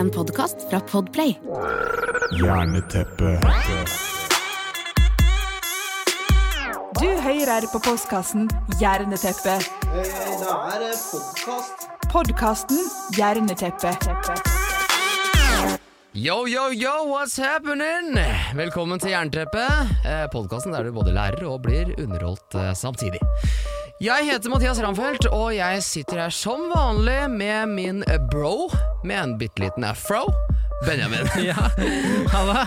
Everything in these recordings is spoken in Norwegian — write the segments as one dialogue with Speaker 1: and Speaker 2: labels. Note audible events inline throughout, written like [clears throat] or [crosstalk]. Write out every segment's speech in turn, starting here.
Speaker 1: En podkast fra Podplay.
Speaker 2: Jerneteppe.
Speaker 3: Du hører på postkassen Jerneteppe.
Speaker 4: Det er podkast.
Speaker 3: Podkasten Jerneteppe.
Speaker 5: Yo, yo, yo, what's happening? Velkommen til Jernteppet, eh, podkasten der du både lærer og blir underholdt eh, samtidig. Jeg heter Mathias Ramfeldt, og jeg sitter her som vanlig med min bro med en bitte liten afro. Benjamin. [laughs]
Speaker 6: Ja, Halla.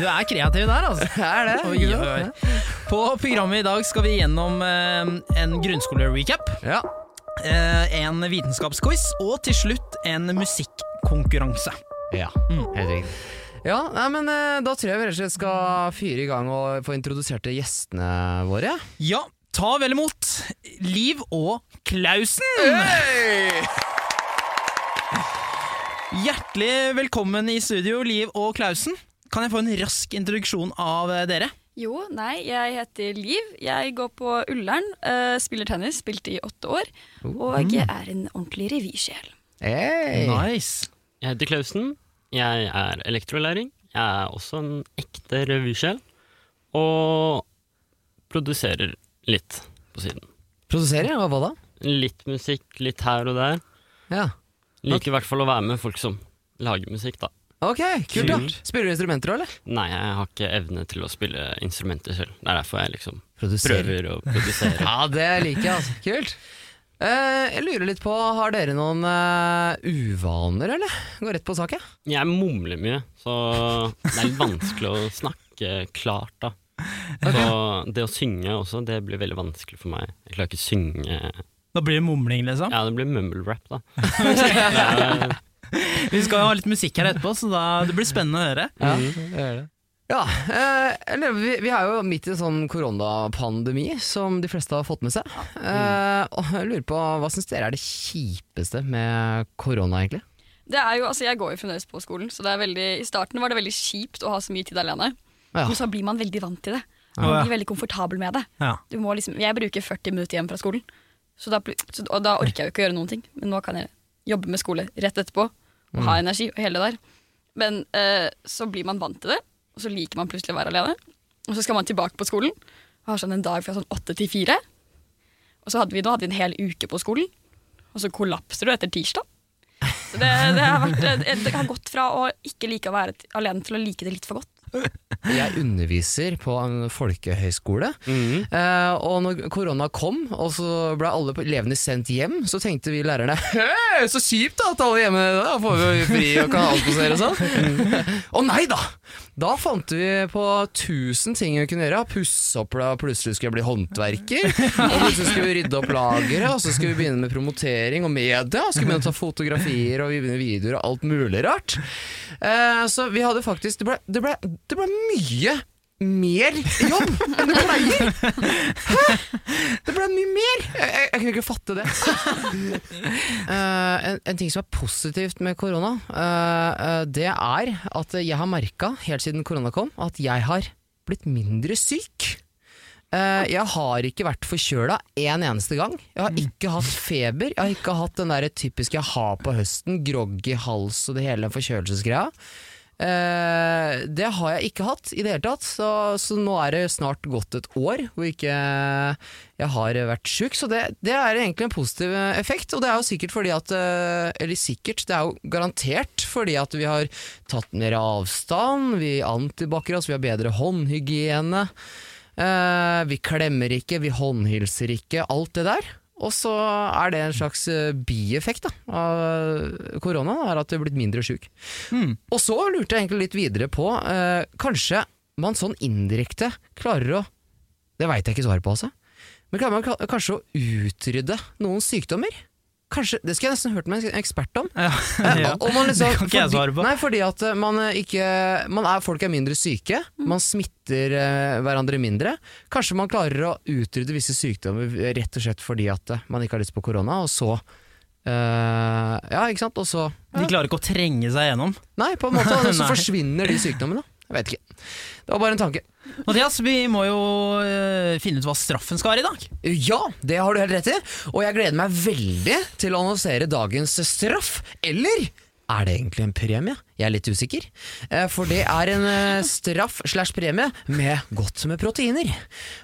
Speaker 6: Du er kreativ der, altså. [laughs]
Speaker 5: Er det?
Speaker 6: Oi, oi. På programmet i dag skal vi gjennom eh, en grunnskole-recap,
Speaker 5: Ja.
Speaker 6: eh, en vitenskapsquiz og til slutt en musikkonkurranse.
Speaker 5: ja. Helt riktig. Ja, nei, men eh, Da tror jeg vi rett og slett skal fyre i gang og få introdusert gjestene våre.
Speaker 6: Ja, ta vel imot Liv og Klausen! Hjertelig velkommen i studio, Liv og Klausen. Kan jeg få en rask introduksjon av eh, dere?
Speaker 7: Jo, nei, jeg heter Liv. Jeg går på Ullern, uh, spiller tennis, spilte i åtte år, og jeg er en ordentlig revysjel.
Speaker 5: Hey.
Speaker 6: Nice.
Speaker 8: Jeg heter Klausen. Jeg er elektrolæring. Jeg er også en ekte revysjel. Og produserer litt på siden.
Speaker 5: Produserer? Hva da?
Speaker 8: Litt musikk, litt her og der.
Speaker 5: Ja.
Speaker 8: Liker i hvert fall å være med folk som lager musikk, da.
Speaker 5: Ok, kult da. Spiller du instrumenter òg, eller?
Speaker 8: Nei, jeg har ikke evne til å spille instrumenter selv. Det er derfor jeg liksom
Speaker 5: Produserer.
Speaker 8: prøver å produsere. [laughs]
Speaker 5: Ja, det liker jeg, altså. Kult. Eh, jeg lurer litt på, har dere noen eh, uvaner, eller? Går rett på sak, jeg.
Speaker 8: Jeg mumler mye, så det er litt vanskelig å snakke klart, da. Så det å synge også, det blir veldig vanskelig for meg. Jeg klarer ikke å synge
Speaker 6: Da blir det mumling, liksom.
Speaker 8: Ja, det blir mumble rap, da. [laughs] Er- [laughs]
Speaker 6: Vi skal jo ha litt musikk her etterpå, så da, det blir spennende å høre.
Speaker 5: Ja, gjør det. Ja, eh, eller vi, vi er jo midt i en sånn koronapandemi som de fleste har fått med seg. Eh, og jeg lurer på, Hva syns dere er det kjipeste med korona, egentlig?
Speaker 7: Det er jo, altså Jeg går jo fremdeles på skolen, så det er veldig, i starten var det veldig kjipt å ha så mye tid alene.
Speaker 5: Ja.
Speaker 7: Men så blir man veldig vant til det.
Speaker 6: Ja.
Speaker 7: Man blir veldig komfortabel med det.
Speaker 6: Ja.
Speaker 7: Du må liksom, jeg bruker 40 minutter hjem fra skolen, så da, så, og da orker jeg jo ikke å gjøre noen ting. Men nå kan jeg jobbe med skole rett etterpå, og ha energi og hele det der. Men eh, så blir man vant til det, og så liker man plutselig å være alene. Og så skal man tilbake på skolen og har sånn en dag fra sånn åtte til fire. Og så hadde vi nå hadde vi en hel uke på skolen, og så kollapser du etter tirsdag. Så det, det, har vært, det har gått fra å ikke like å være alene til å like det litt for godt. [laughs]
Speaker 5: Jeg underviser på en folkehøyskole,
Speaker 8: Mm.
Speaker 5: eh, og når korona kom, og så ble alle elevene sendt hjem, så tenkte vi lærerne [laughs] Hei, så kjipt da at alle hjemme, da får vi jo fri og kan avspasere og sånn. [laughs] Å nei da! Da fant vi på tusen ting vi kunne gjøre. Pusse opp, da plutselig skulle jeg bli håndverker. Og plutselig skulle vi rydde opp lageret, og så skulle vi begynne med promotering og media. Skulle begynne å ta fotografier og videoer og alt mulig rart. Eh, så vi hadde faktisk Det ble, det ble, det ble mye mer jobb enn du pleier! Hæ? Det ble mye mer! Jeg, jeg, kunne ikke fatte det. Uh, [laughs] en, en ting som er positivt med korona, uh, uh, det er at jeg har merka, helt siden korona kom, at jeg har blitt mindre syk. Jeg har ikke vært forkjøla en eneste gang. Jeg har ikke hatt feber. Jeg har ikke hatt den der typiske jeg har på høsten, groggy hals og det hele forkjølelsesgreia. Eh, det har jeg ikke hatt i det hele tatt, så, så nå er det snart gått et år hvor ikke jeg har vært sjuk. Så det, det er egentlig en positiv effekt, og det er jo sikkert fordi at eh, Eller sikkert, det er jo garantert fordi at vi har tatt mer avstand, vi antibac-er oss, vi har bedre håndhygiene. Eh, vi klemmer ikke, vi håndhilser ikke, alt det der. Og så er det en slags eh, bieffekt da, av korona, er at du er blitt mindre sjuk. Og så lurte jeg egentlig litt videre på, eh, kanskje man sånn indirekte klarer å Det veit jeg ikke svaret på, altså. Men klarer man kanskje å utrydde noen sykdommer? Kanskje, Det skulle jeg nesten hørt med en ekspert om. [laughs]
Speaker 6: Ja.
Speaker 5: Eh,
Speaker 6: Ja.
Speaker 5: og man liksom,
Speaker 6: det kan ikke jeg svare på.
Speaker 5: Nei, fordi at eh, man eh, ikke man er, Folk er mindre syke, man smitter eh, hverandre mindre. Kanskje man klarer å utrydde visse sykdommer rett og slett fordi at eh, man ikke har lyst på korona, og så eh, Ja, ikke sant? Og så
Speaker 6: De klarer ikke å trenge seg gjennom.
Speaker 5: Nei, på en måte, og så [laughs] forsvinner de sykdommene. Jeg vet ikke. Det var bare en tanke.
Speaker 6: Mathias, vi må jo eh, finne ut hva straffen skal være i dag.
Speaker 5: Ja, det har du helt rett i, og jeg gleder meg veldig til å annonsere dagens straff, eller er det egentlig en premie? Jeg er litt usikker. Eh, For det er en eh, straff slash premie med godt med proteiner.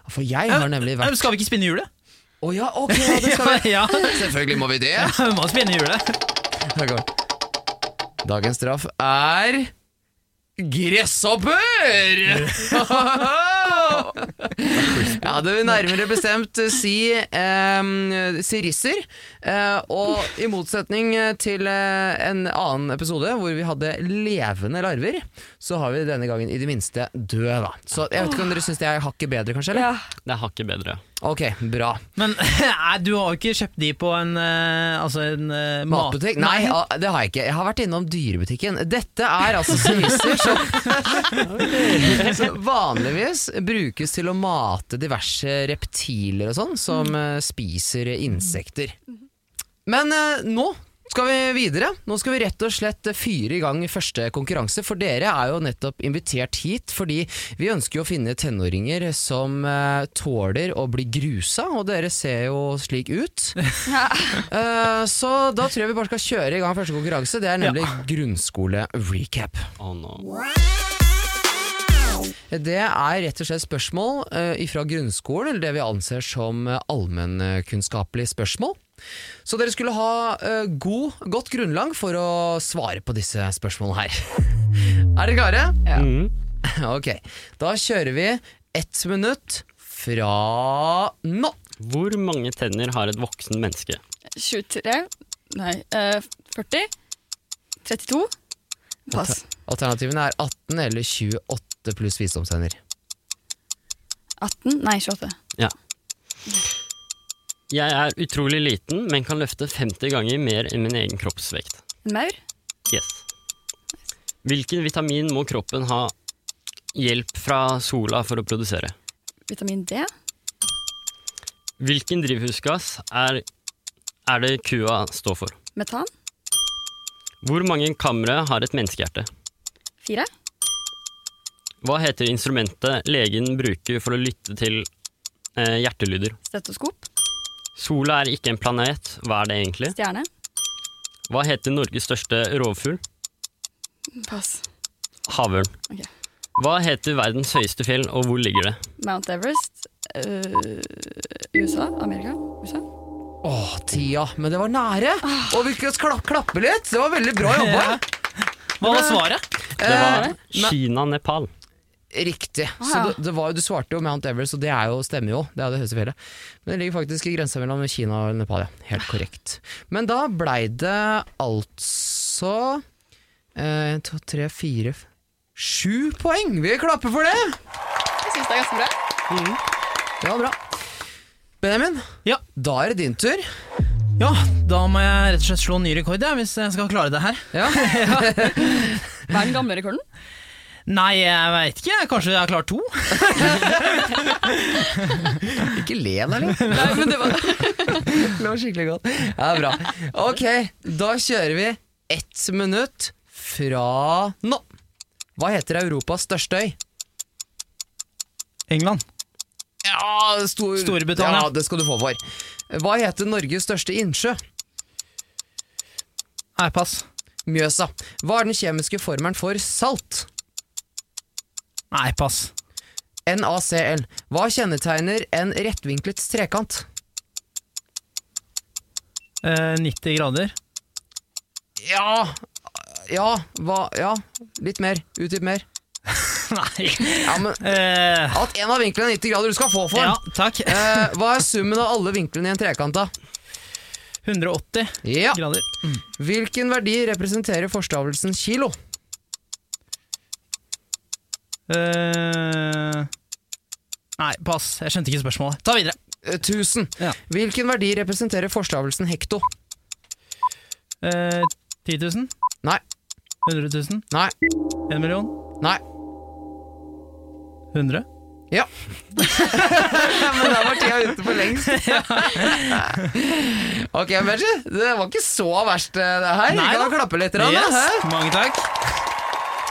Speaker 5: For jeg har nemlig vært
Speaker 6: Skal vi ikke spinne hjulet?
Speaker 5: Å ja, ok, ja, det skal vi. [laughs]
Speaker 6: ja,
Speaker 5: Selvfølgelig må vi det. [laughs]
Speaker 6: vi må spinne hjulet.
Speaker 5: Dagens straff er Gresshopper! [laughs] ja, det vil nærmere bestemt si eh, sirisser. Eh, og i motsetning til eh, en annen episode hvor vi hadde levende larver, så har vi denne gangen i det minste døde. Da. Så jeg vet ikke om dere syns det er hakket bedre, kanskje? Eller?
Speaker 7: Ja.
Speaker 8: Det er hakket bedre.
Speaker 5: Ok, bra.
Speaker 6: Men [laughs] nei, du har jo ikke kjøpt de på en, eh, altså en eh, mat-
Speaker 5: Matbutikk? Nei, det har jeg ikke. Jeg har vært innom dyrebutikken. Dette er altså sirisser som, [laughs] som vanligvis brukes til å mate diverse reptiler og sånn, som eh, spiser insekter. Men nå skal vi videre. Nå skal vi rett og slett fyre i gang første konkurranse, for dere er jo nettopp invitert hit fordi vi ønsker jo å finne tenåringer som uh, tåler å bli grusa, og dere ser jo slik ut. [laughs] uh, så da tror jeg vi bare skal kjøre i gang første konkurranse. Det er nemlig grunnskole-recap.
Speaker 8: Oh no.
Speaker 5: Det er rett og slett spørsmål uh, fra grunnskolen, eller det vi anser som allmennkunnskapelige spørsmål. Så dere skulle ha uh, god, godt grunnlag for å svare på disse spørsmålene her. er dere klare?
Speaker 8: Mm. [laughs]
Speaker 5: Ok, da kjører vi ett minutt fra nå.
Speaker 8: Hvor mange tenner har et voksen menneske?
Speaker 7: 23 Nei, uh, 40 32 Pass.
Speaker 5: Alternativene er 18 eller 28 pluss visdomstenner.
Speaker 7: 18 Nei, 28.
Speaker 8: Ja. Jeg er utrolig liten, men kan løfte 50 ganger mer enn min egen kroppsvekt.
Speaker 7: En maur?
Speaker 8: Yes. Hvilken vitamin må kroppen ha hjelp fra sola for å produsere?
Speaker 7: Vitamin D?
Speaker 8: Hvilken drivhusgass er, er det kua står for?
Speaker 7: Metan?
Speaker 8: Hvor mange kamre har et menneskehjerte?
Speaker 7: Fire.
Speaker 8: Hva heter instrumentet legen bruker for å lytte til eh, hjertelyder?
Speaker 7: Stetoskop?
Speaker 8: Sola er ikke en planet, hva er det egentlig?
Speaker 7: Stjerne?
Speaker 8: Hva heter Norges største rovfugl?
Speaker 7: Pass.
Speaker 8: Havørn.
Speaker 7: Okay.
Speaker 5: Hva heter verdens høyeste fjell, og hvor ligger det?
Speaker 7: Mount Everest. Uh, USA? Amerika? USA?
Speaker 5: Åh, tida, men det var nære! Og vi kla klappe litt! Det var veldig bra [laughs] jobba!
Speaker 6: Hva var svaret?
Speaker 8: Det var
Speaker 5: Eh,
Speaker 8: Kina-Nepal.
Speaker 5: Riktig.
Speaker 7: Ah,
Speaker 5: Så det, det var, du svarte jo Mount Everest, og det er jo, stemmer jo. Det er det høyeste fjellet. Men det ligger faktisk i grensa mellom Kina og Nepal, ja. Helt korrekt. Men da blei det altså En, to, tre, fire Sju poeng! Vi klapper for det!
Speaker 7: Jeg syns det er ganske bra.
Speaker 5: Det var bra. Benjamin,
Speaker 6: Ja.
Speaker 5: da er det din tur.
Speaker 6: Ja, da må jeg rett og slett slå en ny rekord ja, hvis jeg skal klare det her.
Speaker 5: Ja. [laughs]
Speaker 7: Hva er den gamle rekorden?
Speaker 6: Nei, jeg veit ikke. Kanskje jeg har klart to? [laughs]
Speaker 5: Ikke le da, eller?
Speaker 7: Nei, men det var
Speaker 5: Det var skikkelig godt. Ja, bra. Ok, da kjører vi ett minutt fra nå. Hva heter Europas største øy?
Speaker 6: England.
Speaker 5: Ja, stor...
Speaker 6: Storbritannia.
Speaker 5: Ja, det skal du få for. Hva heter Norges største innsjø?
Speaker 6: Nei, pass.
Speaker 5: Mjøsa. Hva er den kjemiske formelen for salt?
Speaker 6: Nei, pass.
Speaker 5: NaCl. Hva kjennetegner en rettvinklet trekant?
Speaker 6: Eh, 90 grader.
Speaker 5: Ja Ja, hva Ja, litt mer. Utdyp mer. [laughs]
Speaker 6: Nei.
Speaker 5: Ja, men
Speaker 6: Eh,
Speaker 5: At en av vinklene er 90 grader, du skal få for
Speaker 6: ja,
Speaker 5: den.
Speaker 6: takk.
Speaker 5: Eh, hva er summen av alle vinklene i en trekant, da?
Speaker 6: 180
Speaker 5: Ja.
Speaker 6: grader.
Speaker 5: Hvilken verdi representerer forstavelsen kilo?
Speaker 6: Eh, nei, pass. Jeg skjønte ikke spørsmålet. Ta videre.
Speaker 5: Tusen 1000.
Speaker 6: Ja.
Speaker 5: Hvilken verdi representerer forstavelsen hekto?
Speaker 6: Eh, 10 000?
Speaker 5: Nei.
Speaker 6: 100 000?
Speaker 5: Nei.
Speaker 6: 1 million?
Speaker 5: Nei.
Speaker 6: 100?
Speaker 5: Ja. [laughs] Men der var tida ute for lengst. [laughs] ok, Benji. Det var ikke så verst, eh, det her. Vi
Speaker 6: Nei
Speaker 5: kan
Speaker 6: da.
Speaker 5: klappe litt. Rann,
Speaker 6: Yes, mange takk.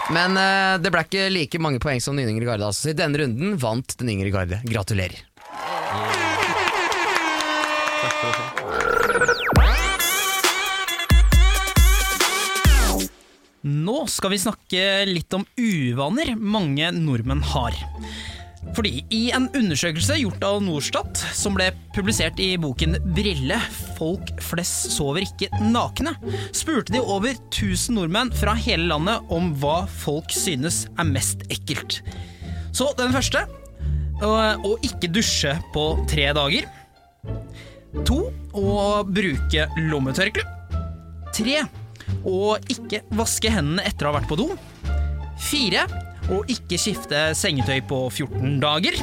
Speaker 5: Men uh, det ble ikke like mange poeng som den yngre garde. Altså. Så i denne runden vant den yngre garde. Gratulerer.
Speaker 6: Nå skal vi snakke litt om uvaner mange nordmenn har. Fordi i en undersøkelse gjort av Norstat, som ble publisert i boken Brille folk flest sover ikke nakne, spurte de over 1000 nordmenn fra hele landet om hva folk synes er mest ekkelt. Så den første å ikke dusje på tre dager. To å bruke lommetørkle. Tre å ikke vaske hendene etter å ha vært på do. Fire å ikke skifte sengetøy på 14 dager.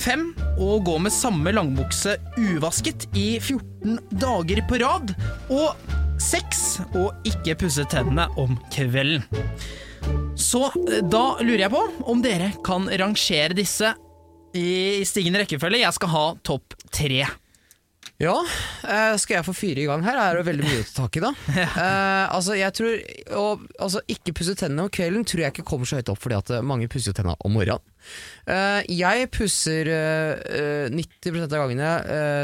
Speaker 6: 5. å gå med samme langbukse uvasket i 14 dager på rad. Og 6. å ikke pusse tennene om kvelden. Så eh, da lurer jeg på om dere kan rangere disse i stigende rekkefølge. Jeg skal ha topp tre.
Speaker 5: Ja, eh, skal jeg få fyre i gang her? Er det veldig mye å ta tak i, da? uh, [laughs] altså, jeg tror og, altså, Ikke pusse tennene om kvelden tror jeg ikke kommer så høyt opp, fordi at eh, mange pusser jo tennene om morgenen. Uh, jeg pusser eh, 90% av gangene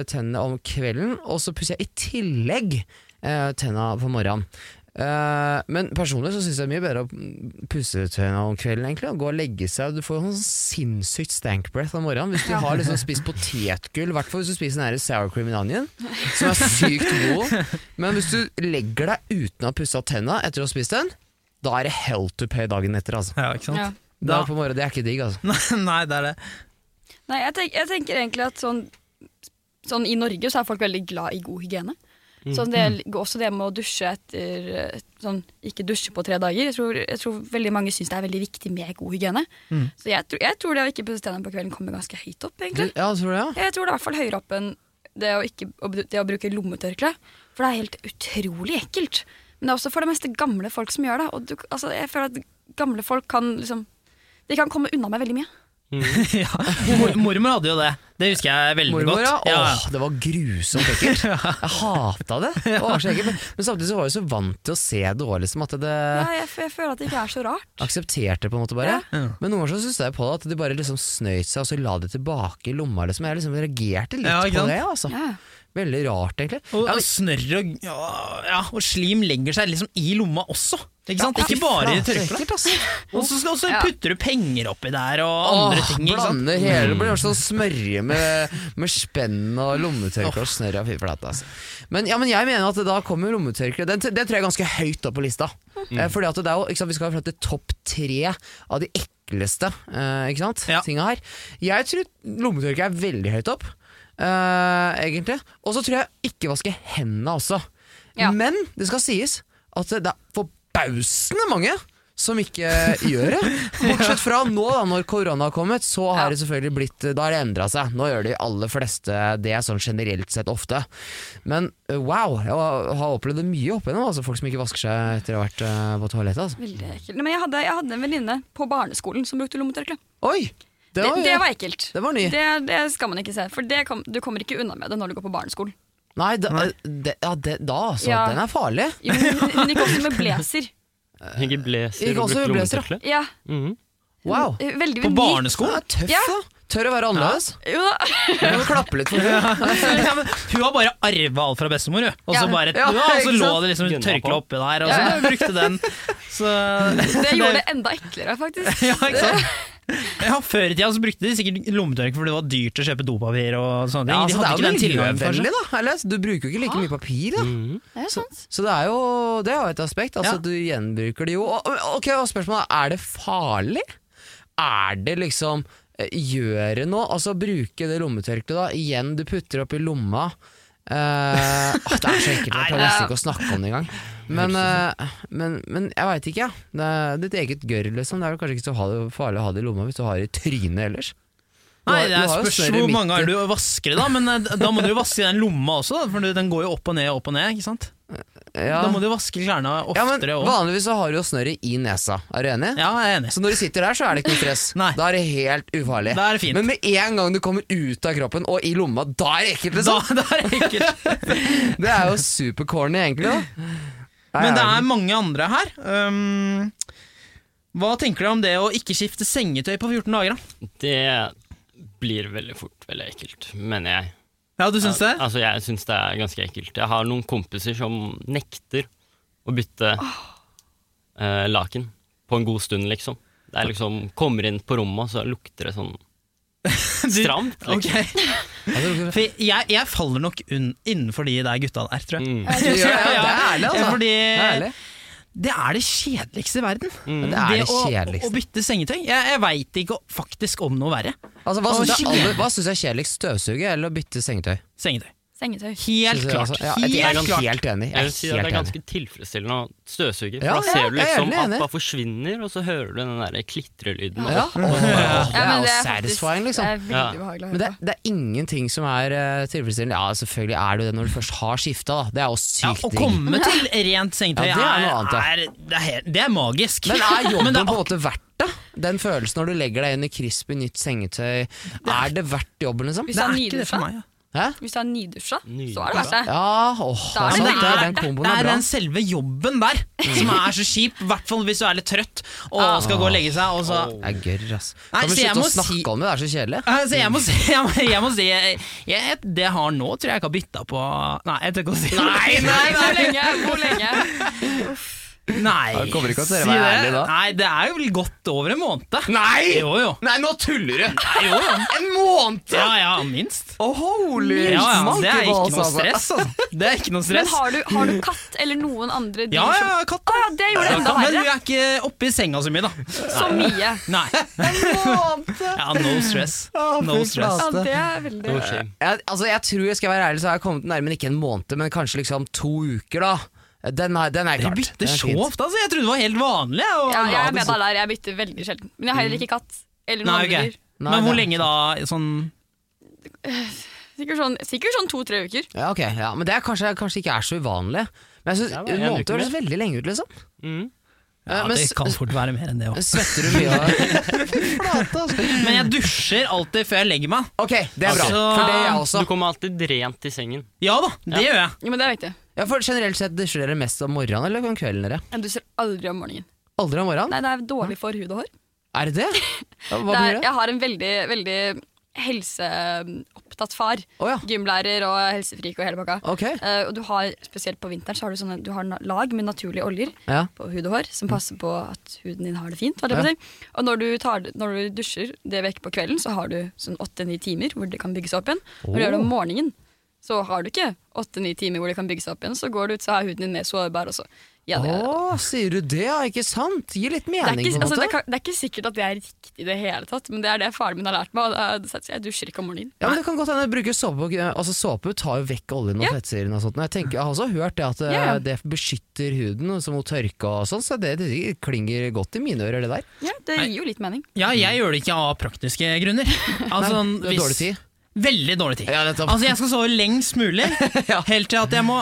Speaker 5: tennene om kvelden, og så pusser jeg i tillegg uh, tenna på morgenen. Eh, men personlig så syns jeg det er mye bedre å pusse tenna om kvelden, egentlig. Og gå og legge seg. Du får sånn sinnssykt stank breath om morgenen. Hvis du [laughs] har liksom spist potetgull, i hvert fall hvis du spiser den sour cream and onion, som er sykt god. Men hvis du legger deg uten å ha pussa tenna etter å ha spist den, da er det hell to pay dagen etter, altså.
Speaker 6: Ja, ikke sant?
Speaker 7: Ja.
Speaker 5: Da
Speaker 6: Da-
Speaker 5: på morgenen, Det er ikke digg, altså. [laughs]
Speaker 6: Nei, det er det.
Speaker 7: Nei, jeg, tenk, jeg tenker egentlig at sånn, sånn I Norge så er folk veldig glad i god hygiene. Sånn det, også det med å dusje etter eh, sånn, Ikke dusje på tre dager. Jeg tror, jeg tror veldig mange syns det er veldig viktig med god hygiene. Så jeg, tror- jeg tror det å ikke pusse tennene på kvelden kommer ganske høyt opp, egentlig.
Speaker 5: Ja, tror det? Ja?
Speaker 7: Jeg tror det er i hvert fall høyere opp enn det å, ikke, det å bruke lommetørkle. For det er helt utrolig ekkelt. Men det er også for det meste gamle folk som gjør det. Og du, altså, jeg føler at gamle folk kan liksom De kan komme unna med veldig mye. [laughs]
Speaker 6: ja. Mor mormor hadde jo det. Det husker jeg veldig
Speaker 5: Mormor,
Speaker 6: godt. Ja.
Speaker 5: Åh, det var grusomt ekkelt. [laughs] Jeg hata det. det så. Men, men samtidig så var jeg så vant til å se det òg, liksom. Det
Speaker 7: Ja, jeg, jeg føler at det ikke er så rart.
Speaker 5: aksepterte det på en måte bare.
Speaker 6: Ja.
Speaker 5: Men noen ganger så syntes jeg på det at de bare liksom snøyt seg og så la det tilbake i lomma. Liksom. Jeg liksom reagerte litt
Speaker 6: Ja,
Speaker 5: på det. Altså.
Speaker 7: Ja.
Speaker 5: Veldig rart, egentlig.
Speaker 6: Og,
Speaker 5: Ja,
Speaker 6: og snørr og, ja, ja, og slim legger seg liksom i lomma også. Ikke sant? ikke bare i tørkleet.
Speaker 5: altså.
Speaker 6: Og så, skal-
Speaker 7: Ja.
Speaker 6: putter du penger oppi der og andre
Speaker 5: Åh,
Speaker 6: ting. Ikke sant?
Speaker 5: blander hele Det blir sånn smørje med, med spenn og lommetørkle og snørr. ja, Fy flate, altså. Men, ja, men jeg mener at da kommer lommetørkleet. Den, den tror jeg er ganske høyt opp på lista. Eh, fordi at det er jo, ikke sant, Vi skal fram til topp tre av de ekleste eh, ikke sant?
Speaker 6: Ja.
Speaker 5: tinga her. Jeg tror lommetørkleet er veldig høyt opp, eh, egentlig. Og så tror jeg ikke vaske hendene også.
Speaker 7: Ja.
Speaker 5: Men det skal sies at det er forbausende mange som ikke [laughs] gjør det. Bortsett fra nå, da, når korona har kommet, så har det selvfølgelig blitt Da har det endra seg. Nå gjør de aller fleste det sånn generelt sett ofte. Men uh, wow, jeg har opplevd det mye opp igjennom. Altså, folk som ikke vasker seg etter å ha vært uh, på toalettet. Altså.
Speaker 7: Veldig ekkelt. Men jeg hadde, jeg hadde en venninne på barneskolen som brukte lommetørkle.
Speaker 5: Oi! Det
Speaker 7: Det,
Speaker 5: var,
Speaker 7: det var ekkelt.
Speaker 5: det var ny.
Speaker 7: Det, det skal man ikke se, for det kom, du kommer ikke unna med det når du går på barneskolen.
Speaker 5: Nei, da, det, ja, det, da altså.
Speaker 7: Ja.
Speaker 5: Den er farlig.
Speaker 7: Jo, men Hun hun gikk også med blazer. [laughs]
Speaker 8: Ikke blazer og
Speaker 5: også
Speaker 8: brukt
Speaker 5: blazer,
Speaker 8: lommetørkle?
Speaker 7: Ja,
Speaker 8: -hmm.
Speaker 5: Wow.
Speaker 7: veldig
Speaker 6: På barneskolen?
Speaker 5: Det tøff,
Speaker 7: Ja.
Speaker 5: da. Tør å være annerledes.
Speaker 7: Jo da. [laughs]
Speaker 5: Jeg klappe litt for henne. [laughs]
Speaker 6: ja, hun har bare arva alt fra bestemor, hun. Og så
Speaker 7: Ja.
Speaker 6: bare,
Speaker 5: Ja,
Speaker 6: ja, og så lå det liksom tørkle oppi der, og så
Speaker 7: Ja.
Speaker 6: brukte den. Så
Speaker 7: Det gjorde det enda eklere, faktisk.
Speaker 6: Ja, ikke sant? Ja, Før i tida så brukte de sikkert lommetørk fordi det var dyrt å kjøpe dopapir og sånne ting.
Speaker 5: Ja,
Speaker 6: de
Speaker 5: hadde det er
Speaker 6: ikke
Speaker 5: jo
Speaker 6: den tilgangen,
Speaker 5: da. Eller? Du bruker jo ikke like mye papir, da.
Speaker 8: Mhm.
Speaker 7: Det så.
Speaker 5: Så det er jo det er jo et aspekt. Altså
Speaker 6: Ja.
Speaker 5: Du gjenbruker det jo. Og, ok, og spørsmålet er det farlig? Er det liksom eh, Gjøre noe? Altså bruke det lommetørkleet da igjen, du putter opp i lomma. [laughs] Uh, oh, det er så enkelt jeg nesten ikke å snakke om det engang. Men, eh, men, men jeg veit ikke, ja. Er ditt eget gørr, liksom. Det er vel kanskje ikke så farlig å ha det i lomma hvis du har det i trynet ellers.
Speaker 6: Nei, det spørs hvor mange er du vasker det, da. Men eh, da må du jo vaske den lomma også, da, for den går jo opp og ned opp og ned. ikke sant?
Speaker 5: Ja.
Speaker 6: Da må du vaske klærne oftere òg.
Speaker 5: Vanligvis så har du jo snørret i nesa. Er du enig?
Speaker 6: Ja, jeg er enig.
Speaker 5: Så når du sitter der, så er det ikke noe stress. [laughs] Da er det helt ufarlig.
Speaker 6: Da det fint.
Speaker 5: Men med en gang du kommer ut av kroppen og i lomma, da er det ekkelt!
Speaker 6: Da,
Speaker 5: Liksom.
Speaker 6: da er det ekkelt. [laughs]
Speaker 5: Det er jo supercorny, egentlig. da
Speaker 6: Men det er mange andre her. Um, hva tenker du om det å ikke skifte sengetøy på 14 dager? da?
Speaker 8: Det blir veldig fort veldig ekkelt, mener jeg.
Speaker 6: Ja, du syns det?
Speaker 8: Altså, jeg syns det er ganske ekkelt. Jeg har noen kompiser som nekter å bytte eh, laken på en god stund, liksom. Det er liksom Kommer inn på rommet, og så lukter det sånn [laughs] stramt. Liksom. [laughs]
Speaker 6: For jeg, jeg faller nok innenfor de der gutta der, tror jeg.
Speaker 8: Mm.
Speaker 5: Ja, det er ærlig, altså.
Speaker 6: Fordi
Speaker 5: Det er ærlig.
Speaker 6: det er det kjedeligste i verden.
Speaker 8: Mm.
Speaker 5: Det er det
Speaker 6: å,
Speaker 5: kjedeligste.
Speaker 6: å bytte sengetøy. Jeg, jeg veit ikke faktisk om noe verre.
Speaker 5: Altså, hva syns jeg er kjedeligst? Støvsuge eller å bytte sengetøy?
Speaker 6: Sengetøy.
Speaker 7: Sengetøy.
Speaker 6: Helt klart.
Speaker 5: altså- ja, jeg er
Speaker 6: Helt
Speaker 5: helt enig.
Speaker 8: Jeg
Speaker 5: Jeg
Speaker 8: vil si
Speaker 5: er
Speaker 8: at det er
Speaker 5: enig.
Speaker 8: ganske tilfredsstillende å støvsuge. For
Speaker 5: Ja,
Speaker 8: da ser du liksom det forsvinner, og så hører du den der klitrelyden.
Speaker 5: Ja. Åh, det
Speaker 7: Ja,
Speaker 5: er
Speaker 7: er
Speaker 5: satisfying, liksom.
Speaker 7: Det er
Speaker 8: Ja.
Speaker 5: Men det, det er ingenting som er uh, tilfredsstillende. Ja, selvfølgelig er det det når du først har skifta, da. Det er jo
Speaker 6: Ja,
Speaker 5: sykt
Speaker 6: å komme til rent sengetøy
Speaker 5: Ja, det er
Speaker 6: er, er, det er magisk.
Speaker 5: Men er [laughs] jobben
Speaker 6: det er
Speaker 5: på en måte verdt det? Den følelsen når du legger deg inn i crispy nytt sengetøy. Er det verdt jobben, liksom?
Speaker 6: Det er ikke det for meg. Ja.
Speaker 5: Hæ?
Speaker 7: hvis du er nydusja, så er det verdt det.
Speaker 5: Ja, åh, det
Speaker 7: Da
Speaker 5: er sant
Speaker 7: det
Speaker 5: det. Den
Speaker 6: det
Speaker 5: komboen
Speaker 6: er
Speaker 5: er bra.
Speaker 6: den selve jobben der som er så kjip, i hvert fall hvis du er litt trøtt og skal gå og legge seg. Og så,
Speaker 5: Det er gørr, ass.
Speaker 6: Nei,
Speaker 5: Kan vi
Speaker 6: så jeg
Speaker 5: slutte å snakke
Speaker 6: si-
Speaker 5: om det? Det er så kjedelig.
Speaker 6: Eh, så jeg må si, [laughs] jeg må, jeg må si jeg, jeg, Det jeg har nå, tror jeg ikke har bytta på Nei, jeg tør ikke å si
Speaker 5: Nei, nei,
Speaker 7: Hvor lenge? Hvor lenge? [laughs]
Speaker 6: Nei, si det. Nei, det er jo vel godt over en måned.
Speaker 5: Nei!
Speaker 6: Jo, jo.
Speaker 5: Nei, nå tuller du!
Speaker 6: jo, jo.
Speaker 5: En måned!
Speaker 6: Ja, ja, minst.
Speaker 5: Oh, holy
Speaker 6: Ja, ja, det er ikke noe
Speaker 5: altså.
Speaker 6: stress. Altså. [laughs] Det er ikke noe
Speaker 7: Men har du, har du katt eller noen andre dyr
Speaker 6: Ja, ja, katt.
Speaker 7: Å ja, det gjorde det enda
Speaker 6: Men hun er ikke oppe i senga så mye, da.
Speaker 7: Så mye.
Speaker 6: Nei. [laughs] Ja, no stress. No stress.
Speaker 7: Ja, det er veldig
Speaker 8: No.
Speaker 5: Jeg, altså, jeg tror jeg skal være ærlig, så har jeg kommet nærmere ikke en måned, men kanskje liksom to uker, da. Den er, den er
Speaker 6: klart.
Speaker 5: klart.
Speaker 6: bytter
Speaker 5: er
Speaker 6: så ofte, altså. Jeg trodde det var helt vanlig.
Speaker 7: ja, Jeg er med deg der, jeg bytter veldig sjelden. Men jeg har heller ikke katt. Eller noen
Speaker 6: Nei, okay.
Speaker 7: dyr.
Speaker 5: Nei,
Speaker 6: Men hvor
Speaker 5: det-
Speaker 6: lenge da? Sånn
Speaker 7: Sikkert sånn, sikkert sånn to-tre uker.
Speaker 5: Ja, ok, ja, Men det er kanskje, kanskje ikke er så uvanlig. Men jeg synes
Speaker 8: Ja,
Speaker 5: en måned høres veldig lenge ut, liksom.
Speaker 8: Mm.
Speaker 6: Ja,
Speaker 5: men
Speaker 6: det kan fort være mer enn det òg.
Speaker 5: Svetter du mye av [laughs] altså.
Speaker 6: Men jeg dusjer alltid før jeg legger meg.
Speaker 5: Ok, det er bra.
Speaker 6: Altså-
Speaker 5: For det er jeg også.
Speaker 8: Du kommer alltid rent i sengen.
Speaker 6: Ja da, det gjør jeg.
Speaker 7: Ja, men det er viktig.
Speaker 5: Ja, for generelt sett Dusjer dere mest om morgenen eller om kvelden? dere?
Speaker 7: Jeg dusjer aldri om morgenen.
Speaker 5: Aldri om morgenen?
Speaker 7: Nei, det er dårlig for hud og hår.
Speaker 5: Er det det? [laughs] Hva
Speaker 7: Det er, jeg har en veldig, veldig helseopptatt far.
Speaker 5: Å ja.
Speaker 7: Gymlærer og helsefrik og hele pakka.
Speaker 5: Ok.
Speaker 7: Uh, og du har, spesielt på vinteren så har du, sånne, du har lag med naturlige oljer
Speaker 5: Ja.
Speaker 7: på hud og hår som passer på at huden din har det fint. på. Og når du, tar, når du dusjer det vekk på kvelden, så har du sånn åtte-ni timer hvor det kan bygge seg opp igjen. Og du gjør det om morgenen, så har du ikke åtte-ni timer hvor det kan bygge seg opp igjen. Så går du ut, så er huden din mer sårbar. også. Ja, det,
Speaker 5: Åh, sier du det? Ja, ikke sant? Gir litt
Speaker 7: det, er
Speaker 5: mening,
Speaker 7: ikke,
Speaker 5: på en
Speaker 7: altså,
Speaker 5: måte.
Speaker 7: det, kan, det er ikke sikkert at det er riktig i det hele tatt, men det er det faren min har lært meg. Og det er, jeg dusjer ikke om morgenen.
Speaker 5: Ja, men det kan godt hende bruke såpe Altså Såpe tar jo vekk oljen og
Speaker 7: Ja.
Speaker 5: fettsyrene og sånt. Jeg, tenker, jeg har også hørt det at eh,
Speaker 7: Ja,
Speaker 5: det beskytter huden som mot tørke og sånn, så det, det klinger godt i mine ører, det der.
Speaker 7: Ja, det gir jo litt mening.
Speaker 6: Ja, jeg gjør det ikke av praktiske grunner. [laughs] Altså,
Speaker 5: Nei, du har dårlig tid.
Speaker 6: Veldig dårlig tid.
Speaker 5: Ja.
Speaker 6: Altså, jeg skal sove lengst mulig, [laughs]
Speaker 5: Ja.
Speaker 6: helt til at jeg må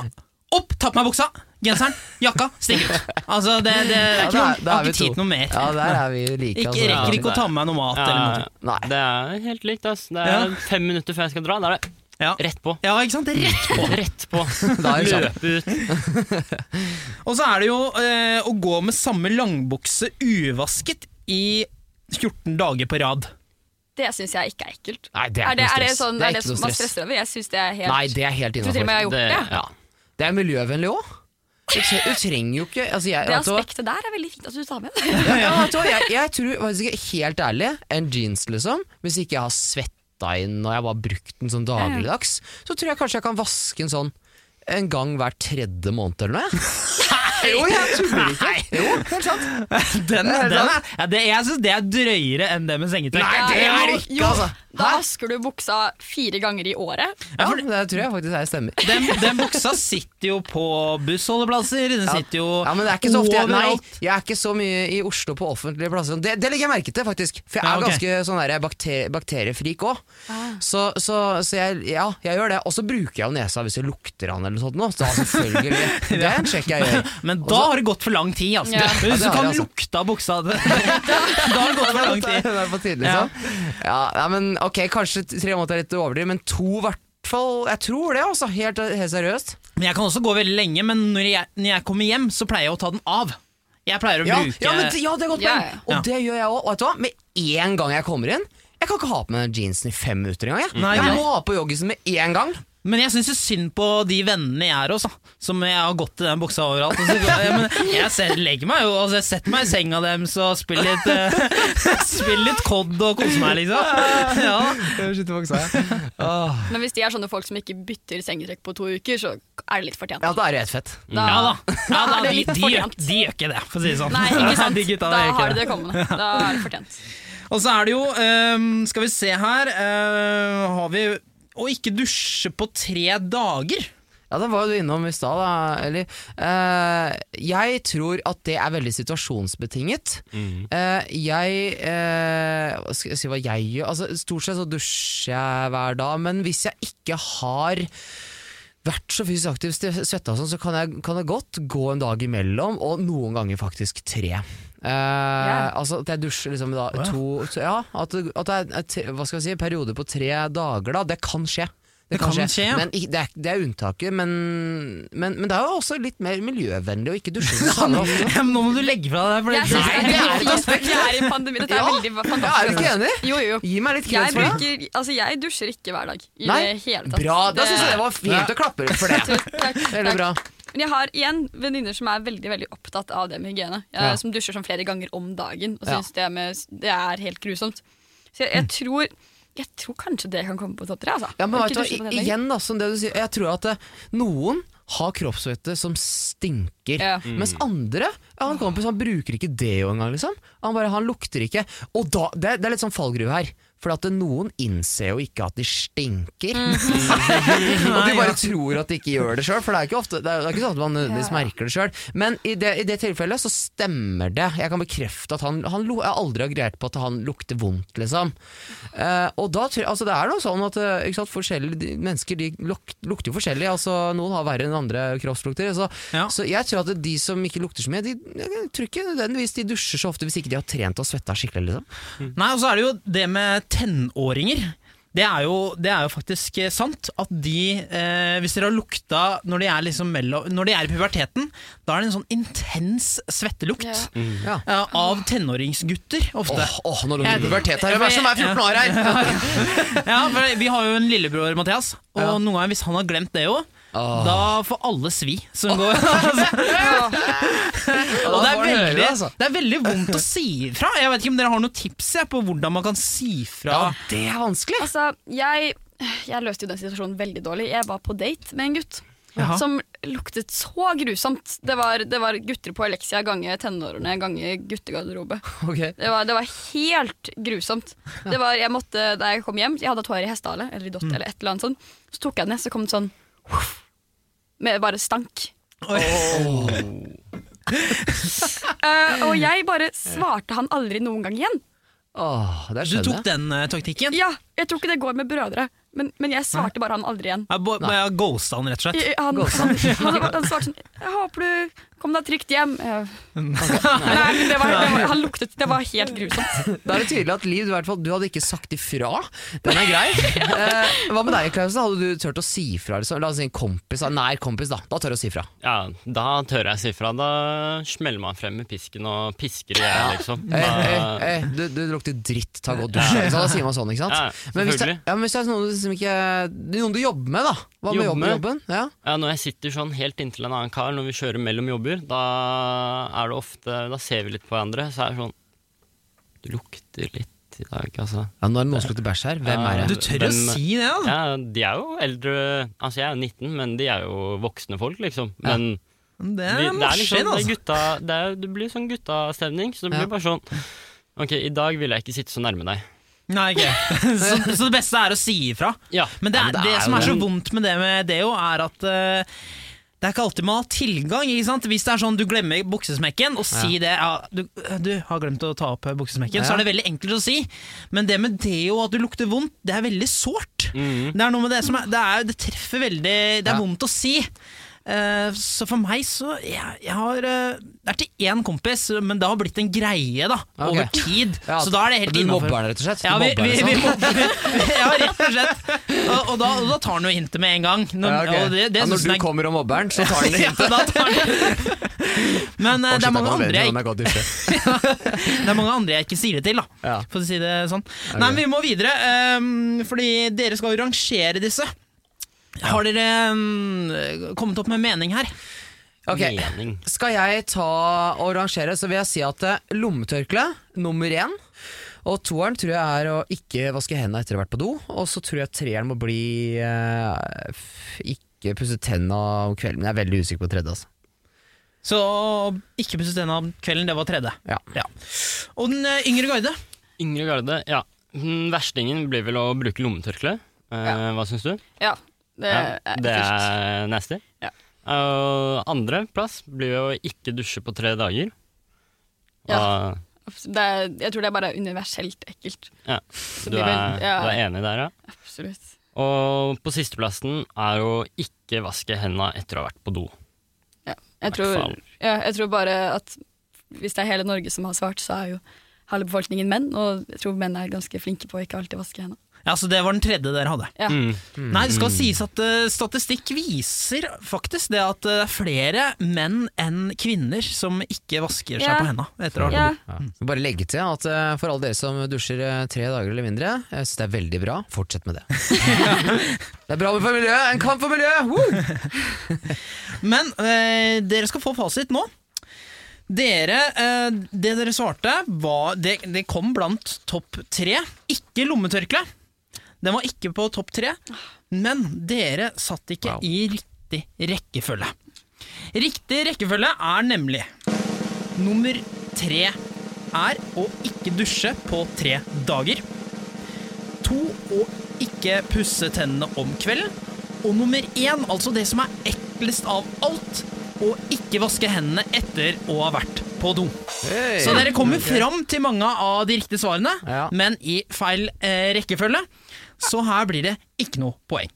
Speaker 6: opp, ta på meg buksa, genseren, jakka, stikke ut. Altså, det, det, er
Speaker 5: Ja,
Speaker 6: ikke noe,
Speaker 5: er-
Speaker 6: jeg
Speaker 5: er
Speaker 6: har ikke tid til noe mer.
Speaker 5: Ja, der er vi like.
Speaker 6: Ikke,
Speaker 5: altså.
Speaker 6: rekker ikke å ta med meg noe mat eller noe.
Speaker 5: Nei.
Speaker 8: det er helt likt. ass. Det er
Speaker 6: Ja.
Speaker 8: fem minutter før jeg skal dra. Da er det
Speaker 6: Ja.
Speaker 8: rett på.
Speaker 6: Ja, ikke sant? Rett på. [laughs]
Speaker 8: Rett på. [laughs]
Speaker 5: Er det.
Speaker 8: Løpe ut.
Speaker 6: Og så er det jo eh, å gå med samme langbukse uvasket i 14 dager på rad.
Speaker 7: Det syns jeg ikke er ekkelt.
Speaker 5: Nei, det er
Speaker 7: Er det, er det sånn,
Speaker 5: Det er
Speaker 7: er det man
Speaker 5: stress.
Speaker 7: stresser over? Jeg syns det er helt
Speaker 5: Nei, det er helt innafor.
Speaker 7: det.
Speaker 5: Ja. Det er miljøvennlig òg. Du, trenger jo ikke altså jeg,
Speaker 7: Det aspektet der er veldig fint at du tar med.
Speaker 5: Ja, ja? Jeg, jeg tror faktisk ikke, helt ærlig, en jeans liksom, hvis ikke jeg har svetta inn og jeg bare har brukt den sånn dagligdags, så tror jeg kanskje jeg kan vaske en sånn en gang hver tredje måned eller noe. [laughs] jeg. Jo, jeg tuller ikke. Jo, helt sant. [laughs]
Speaker 6: Den, den er, ja, det, jeg syns det er drøyere enn det med sengetøy.
Speaker 5: Nei, det er det ikke, altså.
Speaker 7: Da vasker du buksa fire ganger i året.
Speaker 5: Ja, det tror jeg faktisk er stemmer.
Speaker 6: Den, den buksa sitter jo på bussholdeplasser, den sitter jo
Speaker 5: Ja, men det er ikke så ofte jeg, Nei, jeg er ikke så mye i Oslo på offentlige plasser. Det, det legger jeg merke til, faktisk. For jeg
Speaker 6: Ja,
Speaker 5: er ganske sånn der bakter, bakteriefrik òg. Så, så, så jeg, ja, jeg gjør det. Og så bruker jeg jo nesa hvis jeg lukter han eller noe sånt. Nå. Så selvfølgelig, [laughs] det er en sjekk jeg gjør.
Speaker 6: Men da har det gått for lang tid, altså.
Speaker 7: Ja.
Speaker 6: Hvis du kan
Speaker 5: altså.
Speaker 6: lukte av buksa [laughs] Da har det gått for lang tid. [laughs]
Speaker 5: Det er på tide, liksom. Ja, ja, men ok, kanskje tre måneder er litt overdrevet, men to i hvert fall. Jeg tror det, altså. Helt, helt seriøst.
Speaker 6: Men Jeg kan også gå veldig lenge, men når jeg, når jeg kommer hjem, så pleier jeg å ta den av. Jeg pleier å
Speaker 5: Ja,
Speaker 6: bruke
Speaker 5: ja, men, det- ja det er godt poeng.
Speaker 7: ja.
Speaker 5: Og
Speaker 6: Ja.
Speaker 5: det gjør jeg òg. Og vet du hva? Med en gang jeg kommer inn Jeg kan ikke ha på meg jeansen i fem minutter engang. Jeg,
Speaker 6: Nei,
Speaker 5: jeg må ha på joggisen med en gang.
Speaker 6: Men jeg syns synd på de vennene jeg er hos. Som jeg har gått i den buksa overalt. Og så, ja, men jeg ser, legger meg jo altså Jeg setter meg i senga deres og spiller litt uh, [laughs] Spiller litt COD og koser meg, liksom. [laughs] Ja.
Speaker 5: Åh.
Speaker 7: Men hvis de er sånne folk som ikke bytter sengetrekk på to uker, så er det litt fortjent.
Speaker 5: Ja, da er det helt fett.
Speaker 7: Da,
Speaker 6: ja da. Ja, [laughs] da de, de, gjør, de gjør ikke det, for å si det sånn.
Speaker 7: Nei, ikke sant?
Speaker 6: De gutta
Speaker 7: da har de det kommende. Da er det fortjent.
Speaker 6: Og så er det jo, um, skal vi se her uh, Har vi å ikke dusje på tre dager.
Speaker 5: Ja, det var jo du innom i stad, da, Eli. Uh, jeg tror at det er veldig situasjonsbetinget. Eh, jeg uh, Skal jeg si hva jeg gjør? Altså, stort sett så dusjer jeg hver dag, men hvis jeg ikke har vært så fysisk aktiv, svetta og sånn, så kan jeg, kan jeg godt gå en dag imellom, og noen ganger faktisk tre. Eh, Altså at jeg dusjer liksom da,
Speaker 6: ja.
Speaker 5: to, to Ja, at, at det er et, hva skal jeg si, en periode på tre dager, da. Det kan skje.
Speaker 6: Det kan skje, ja.
Speaker 5: Men det, er, det er unntaket, men, men, men det er jo også litt mer miljøvennlig å ikke dusje [laughs]
Speaker 6: nå må du legge fra deg for det.
Speaker 5: Nei,
Speaker 7: det
Speaker 5: det er et aspekt.
Speaker 7: Vi er i pandemi. Dette er
Speaker 5: Ja.
Speaker 7: veldig
Speaker 5: Ja, er du
Speaker 7: fantastisk.
Speaker 5: ikke enig?
Speaker 7: Jo, jo, jo.
Speaker 5: Gi meg litt kreds for det.
Speaker 7: altså, jeg dusjer ikke hver dag. I
Speaker 5: Nei,
Speaker 7: det hele tatt.
Speaker 5: Bra, da syns jeg det var fint å klappe for det. [laughs]
Speaker 7: Takk, takk,
Speaker 5: Veldig
Speaker 7: takk.
Speaker 5: bra.
Speaker 7: Men jeg har igjen venninner som er veldig veldig opptatt av det med hygiene. Jeg,
Speaker 5: Ja.
Speaker 7: Som dusjer sånn flere ganger om dagen og
Speaker 5: Ja.
Speaker 7: syns det, med, det er helt grusomt. Så jeg, jeg, tror, jeg tror kanskje det kan komme på topp tre. Altså.
Speaker 5: Ja, men vet du,
Speaker 7: det
Speaker 5: igjen da, som det du sier, jeg tror at eh, noen har kroppsvette som stinker,
Speaker 7: Ja.
Speaker 5: mens andre en kompis han bruker ikke deo engang. Liksom. Han, bare, han lukter ikke. Og da, det, det er litt sånn fallgruve her. For at noen innser jo ikke at de stinker. [laughs] og de bare tror at de ikke gjør det sjøl, for det er ikke ofte Det er, det er ikke sånn at man nødvendigvis
Speaker 7: Ja.
Speaker 5: merker det sjøl. Men i det, i det tilfellet så stemmer det. Jeg kan bekrefte at han, han Jeg aldri har reagert på at han lukter vondt, liksom. Uh, og da tror altså Det er noe sånn at eh, ikke sant, forskjellige mennesker de luk, lukter jo forskjellig. Altså Noen har verre enn andre kroppslukter. Så,
Speaker 6: Ja.
Speaker 5: så jeg tror at de som ikke lukter så mye, de, jeg tror ikke nødvendigvis de dusjer så ofte hvis ikke de har trent og svetta skikkelig. Liksom.
Speaker 6: Nei, og så er det jo det med tenåringer. Det er, jo, det er jo faktisk eh, sant at de, eh, hvis dere har lukta når de, er liksom mellom, når de er i puberteten, da er det en sånn intens svettelukt
Speaker 7: Ja.
Speaker 5: Ja.
Speaker 6: eh, av tenåringsgutter ofte.
Speaker 5: Åh, åh, nå lå
Speaker 6: Jeg-
Speaker 5: det pubertet her. Vær som er 14 år her! [laughs]
Speaker 6: Ja, for Vi har jo en lillebror, Mathias, og
Speaker 5: Ja.
Speaker 6: noen ganger hvis han har glemt det òg,
Speaker 5: Åh.
Speaker 6: da får alle svi som går. [laughs] [laughs] og det er, veldig,
Speaker 5: det, altså.
Speaker 6: er veldig vondt å si fra. Jeg vet ikke om dere har noen tips jeg, på hvordan man kan si fra.
Speaker 5: Ja, det er vanskelig.
Speaker 7: Altså, jeg, jeg løste jo den situasjonen veldig dårlig. Jeg var på date med en gutt.
Speaker 6: Jaha.
Speaker 7: Som luktet så grusomt. Det var, det var gutter på Alexia gange tenårene gange guttegarderobe.
Speaker 5: Okay.
Speaker 7: Det var, det var helt grusomt. Det var, jeg måtte, da jeg kom hjem, jeg hadde tårer i hestehale eller i dott eller et eller annet sånt. Så tok jeg den ned, så kom det sånn med bare stank. [laughs] Eh, og jeg bare svarte han aldri noen gang igjen.
Speaker 5: Åh,
Speaker 6: Du tok den uh, taktikken?
Speaker 7: Ja, Jeg tror ikke det går med brødre, men, men jeg svarte bare han aldri igjen.
Speaker 6: Jeg Jeg ghosta han, rett og slett.
Speaker 7: Han, han, han, han svarte sånn Jeg håper du kom deg trygt hjem. Jeg- [laughs] Nei, det var, det var, han luktet Det var helt grusomt.
Speaker 5: Da er det tydelig at Liv, du, hvert fall, du hadde ikke sagt ifra. Den er grei. [laughs] Eh, hva med deg, Klaus? Hadde du turt å si ifra? Liksom? La oss si en kompis, nær kompis, da. Da tør du å si ifra.
Speaker 8: Ja, da tør jeg si fra. Da smeller man frem med pisken og pisker i hjel, liksom.
Speaker 5: Da... eh,
Speaker 8: Da,
Speaker 5: eh, du, du lukter dritt, ta godt dusj. Ja. Da sier man sånn, ikke sant?
Speaker 8: Ja,
Speaker 5: men, hvis det, ja, men hvis det er noen, liksom ikke, noen du jobber med, da? Hva med jobben?
Speaker 8: med?
Speaker 5: jobben? Ja.
Speaker 8: ja, når jeg sitter sånn helt inntil en annen kar når vi kjører mellom jobber, da er det ofte Da ser vi litt på hverandre, så er det sånn Du lukter litt i dag, altså.
Speaker 5: ja, nå er det noen som lukter bæsj her. Hvem er
Speaker 6: Du
Speaker 5: tør
Speaker 6: tør å si det, da?
Speaker 8: Ja, de er jo eldre Altså, jeg er jo 19, men de er jo voksne folk, liksom. Men
Speaker 6: Det
Speaker 8: er
Speaker 6: er
Speaker 8: det er liksom det, er
Speaker 6: altså.
Speaker 8: gutta, det, er, det blir sånn guttastemning, så det blir
Speaker 5: Ja.
Speaker 8: bare sånn Ok, i dag vil jeg ikke sitte så nærme deg.
Speaker 6: Nei, okay. [laughs] så, så det beste er å si ifra.
Speaker 8: Ja.
Speaker 6: Men det,
Speaker 5: Ja,
Speaker 6: er,
Speaker 5: men det
Speaker 6: det,
Speaker 5: er
Speaker 6: som er så vondt med det med det jo, er at eh, det er ikke alltid man har tilgang. ikke sant? Hvis det er sånn du glemmer buksesmekken, og si det ja, du, du har glemt å ta opp buksesmekken,
Speaker 5: Ja.
Speaker 6: så er det veldig enkelt å si. Men det med det og at du lukter vondt, det er veldig sårt.
Speaker 8: Mm.
Speaker 6: Det er noe med det som er, det, er, det treffer veldig Det er
Speaker 5: Ja.
Speaker 6: vondt å si. Eh, så for meg så Jeg, jeg har eh, Det er til én kompis, men det har blitt en greie da
Speaker 5: okay.
Speaker 6: over tid.
Speaker 5: Ja,
Speaker 6: så da er det helt
Speaker 5: du
Speaker 6: innafor.
Speaker 5: mobber han, rett og slett?
Speaker 6: Ja, vi, vi, vi
Speaker 5: sånn.
Speaker 6: mobber [laughs] Ja, rett og slett. Og, og, da, og da tar han jo hintet med en gang. Når,
Speaker 5: Ja,
Speaker 6: okay. det, det
Speaker 5: ja, når du
Speaker 6: er-
Speaker 5: kommer og mobber han, så tar han [laughs] det hintet.
Speaker 6: Men eh, det, er mange andre jeg, [laughs] det er mange andre jeg ikke sier det til, da. For å si det sånn. Nei, men Vi må videre, um, fordi dere skal jo rangere disse. Har dere um, kommet opp med mening her?
Speaker 5: Ok,
Speaker 8: Mening.
Speaker 5: Skal jeg ta og rangere, så vil jeg si at eh, lommetørkle nummer én. Og toeren tror jeg er å ikke vaske hendene etter å ha vært på do. Og så tror jeg treeren må bli eh, f- ikke pusse tenna om kvelden. Men jeg er veldig usikker på tredje. Altså.
Speaker 6: Så ikke pusse tenna om kvelden, det var tredje.
Speaker 5: Ja.
Speaker 6: Og den eh, yngre garde?
Speaker 8: Yngre garde, ja. Mm, Verstingen blir vel å bruke lommetørkle. Eh,
Speaker 7: Ja.
Speaker 8: Hva syns du?
Speaker 7: Ja, det
Speaker 8: Ja,
Speaker 7: er
Speaker 8: det er nasty.
Speaker 7: Ja.
Speaker 8: Uh, andre plass blir jo ikke dusje på tre dager.
Speaker 7: Ja.
Speaker 8: Og,
Speaker 7: Det er, jeg tror det er bare universelt ekkelt.
Speaker 8: ja. Du,
Speaker 7: vel-
Speaker 8: er,
Speaker 7: ja.
Speaker 8: du er enig der, ja?
Speaker 7: Absolutt.
Speaker 8: Og på sisteplassen er å ikke vaske hendene etter å ha vært på do.
Speaker 7: Ja. Jeg, tror, ja, jeg tror bare at hvis det er hele Norge som har svart, så er jo halve befolkningen menn, og jeg tror menn er ganske flinke på å ikke alltid vaske hendene.
Speaker 6: Ja, så det var den tredje dere hadde.
Speaker 7: Ja.
Speaker 8: Mm.
Speaker 6: Nei, det skal sies at uh, statistikk viser faktisk det at eh, det er flere menn enn kvinner som ikke vasker seg
Speaker 7: Ja.
Speaker 6: på hendene etter å ha
Speaker 7: Ja.
Speaker 5: Ja. Bare legge til at uh, for alle dere som dusjer eh, tre dager eller mindre, jeg synes det er veldig bra. Fortsett med det. [laughs] det er bra for miljøet! En kamp for miljøet! [laughs]
Speaker 6: Men eh, dere skal få fasit nå. Dere, eh, det dere svarte, var, det, det kom blant topp tre. Ikke lommetørkle. Den var ikke på topp tre, men dere satt ikke
Speaker 5: Wow.
Speaker 6: i riktig rekkefølge. Riktig rekkefølge er nemlig Nummer tre er å ikke dusje på tre dager. To å ikke pusse tennene om kvelden. Og nummer én, altså det som er eklest av alt, å ikke vaske hendene etter å ha vært på do.
Speaker 5: Hey.
Speaker 6: Så dere kommer
Speaker 5: okay.
Speaker 6: fram til mange av de riktige svarene,
Speaker 5: Ja.
Speaker 6: men i feil eh, rekkefølge. Så her blir det ikke noe poeng.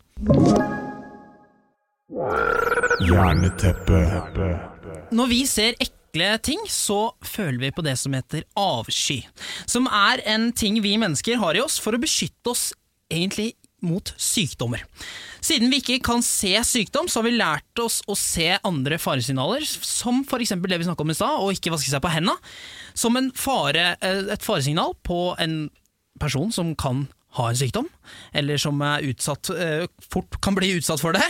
Speaker 6: Når vi ser ekle ting, så føler vi på det som heter avsky. Som er en ting vi mennesker har i oss for å beskytte oss egentlig mot sykdommer. Siden vi ikke kan se sykdom, så har vi lært oss å se andre faresignaler, som f.eks. det vi snakket om i stad, å ikke vaske seg på hendene, som fare, eh, et faresignal på en person som kan ha en sykdom, eller som utsatt, eh, fort kan bli utsatt for det,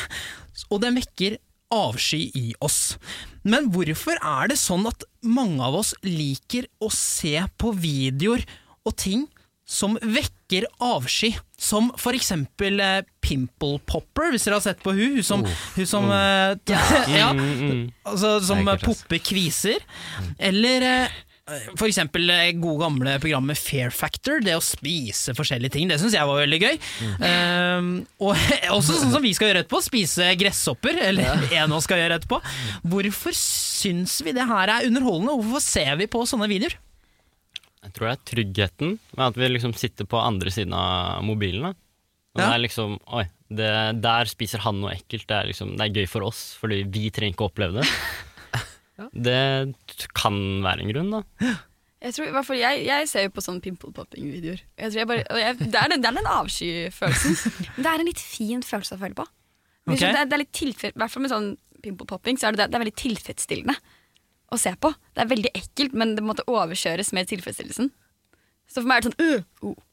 Speaker 6: og den vekker avsky i oss. Men hvorfor er det sånn at mange av oss liker å se på videoer og ting som vekker avsky? Som for eksempel eh, Pimple Popper, hvis dere har sett på hun, hun som, hun som eh, [laughs] ja,
Speaker 8: Mm, mm.
Speaker 6: altså, som
Speaker 5: Det er
Speaker 6: popper kviser. Eller eh, for eksempel eh, gode gamle programmet Fair Factor, det å spise forskjellige ting. Det syns jeg var veldig gøy. Um, og [laughs] også sånn som vi skal gjøre etterpå, spise gresshopper. Eller [laughs] en av oss skal gjøre etterpå. Hvorfor syns vi det her er underholdende? Hvorfor ser vi på sånne videoer?
Speaker 8: Jeg tror det er tryggheten med at vi liksom sitter på andre siden av mobilen. da. Og
Speaker 6: Ja.
Speaker 8: det er liksom, oi, det, Der spiser han noe ekkelt. Det er, liksom, det er gøy for oss, fordi vi trenger ikke å oppleve det. [laughs] Det kan være en grunn, da.
Speaker 7: Jeg, tror, i jeg, jeg ser jo på sånne pimple popping-videoer. Det, er den, det er den avskyfølelsen. [laughs] Men det er en litt fin følelse å føle på. Okay. Det, er, det er litt tilfell, I hvert fall med sånn pimple popping så er det, det er veldig tilfredsstillende å se på. Det er veldig ekkelt, men det måtte overkjøres med tilfredsstillelsen. Så for meg er det sånn uh, uh.